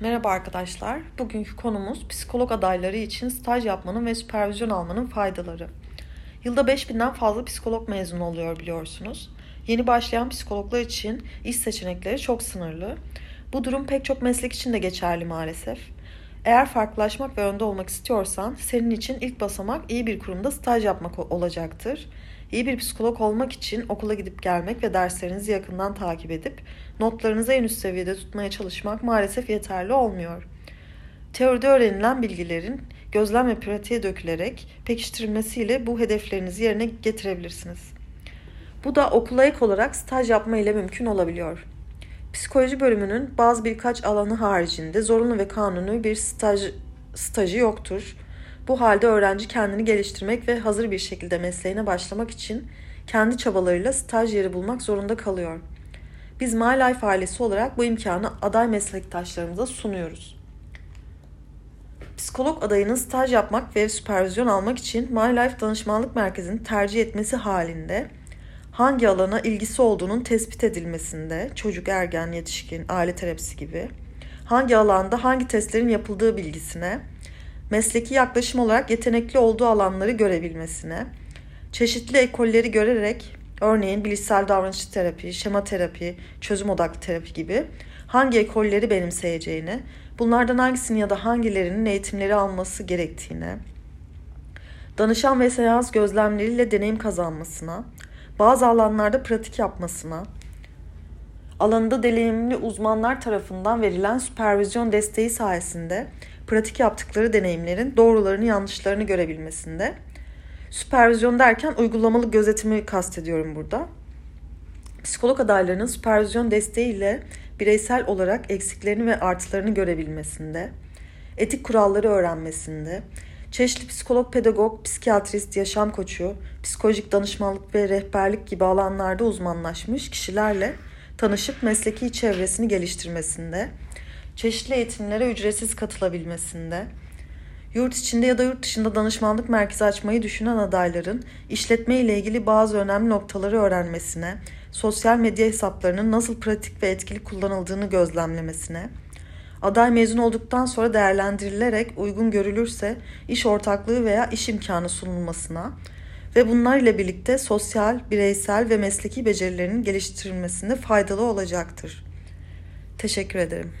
Merhaba arkadaşlar. Bugünkü konumuz psikolog adayları için staj yapmanın ve süpervizyon almanın faydaları. Yılda 5000'den fazla psikolog mezunu oluyor biliyorsunuz. Yeni başlayan psikologlar için iş seçenekleri çok sınırlı. Bu durum pek çok meslek için de geçerli maalesef. Eğer farklılaşmak ve önde olmak istiyorsan senin için ilk basamak iyi bir kurumda staj yapmak olacaktır. İyi bir psikolog olmak için okula gidip gelmek ve derslerinizi yakından takip edip notlarınızı en üst seviyede tutmaya çalışmak maalesef yeterli olmuyor. Teoride öğrenilen bilgilerin gözlem ve pratiğe dökülerek pekiştirilmesiyle bu hedeflerinizi yerine getirebilirsiniz. Bu da okula ek olarak staj yapma ile mümkün olabiliyor. Psikoloji bölümünün bazı birkaç alanı haricinde zorunlu ve kanuni bir staj, stajı yoktur. Bu halde öğrenci kendini geliştirmek ve hazır bir şekilde mesleğine başlamak için kendi çabalarıyla staj yeri bulmak zorunda kalıyor. Biz My Life ailesi olarak bu imkanı aday meslektaşlarımıza sunuyoruz. Psikolog adayının staj yapmak ve süpervizyon almak için My Life danışmanlık merkezini tercih etmesi halinde hangi alana ilgisi olduğunun tespit edilmesinde, çocuk, ergen, yetişkin, aile terapisi gibi, hangi alanda hangi testlerin yapıldığı bilgisine, mesleki yaklaşım olarak yetenekli olduğu alanları görebilmesine, çeşitli ekolleri görerek örneğin bilişsel davranışçı terapi, şema terapi, çözüm odaklı terapi gibi hangi ekolleri benimseyeceğini, bunlardan hangisini ya da hangilerinin eğitimleri alması gerektiğine, danışan ve seans gözlemleriyle deneyim kazanmasına, bazı alanlarda pratik yapmasına, alanında deneyimli uzmanlar tarafından verilen süpervizyon desteği sayesinde pratik yaptıkları deneyimlerin doğrularını yanlışlarını görebilmesinde. Süpervizyon derken uygulamalı gözetimi kastediyorum burada. Psikolog adaylarının süpervizyon desteğiyle bireysel olarak eksiklerini ve artılarını görebilmesinde, etik kuralları öğrenmesinde, çeşitli psikolog, pedagog, psikiyatrist, yaşam koçu, psikolojik danışmanlık ve rehberlik gibi alanlarda uzmanlaşmış kişilerle tanışıp mesleki çevresini geliştirmesinde, çeşitli eğitimlere ücretsiz katılabilmesinde, yurt içinde ya da yurt dışında danışmanlık merkezi açmayı düşünen adayların işletme ile ilgili bazı önemli noktaları öğrenmesine, sosyal medya hesaplarının nasıl pratik ve etkili kullanıldığını gözlemlemesine, aday mezun olduktan sonra değerlendirilerek uygun görülürse iş ortaklığı veya iş imkanı sunulmasına ve bunlar ile birlikte sosyal, bireysel ve mesleki becerilerinin geliştirilmesinde faydalı olacaktır. Teşekkür ederim.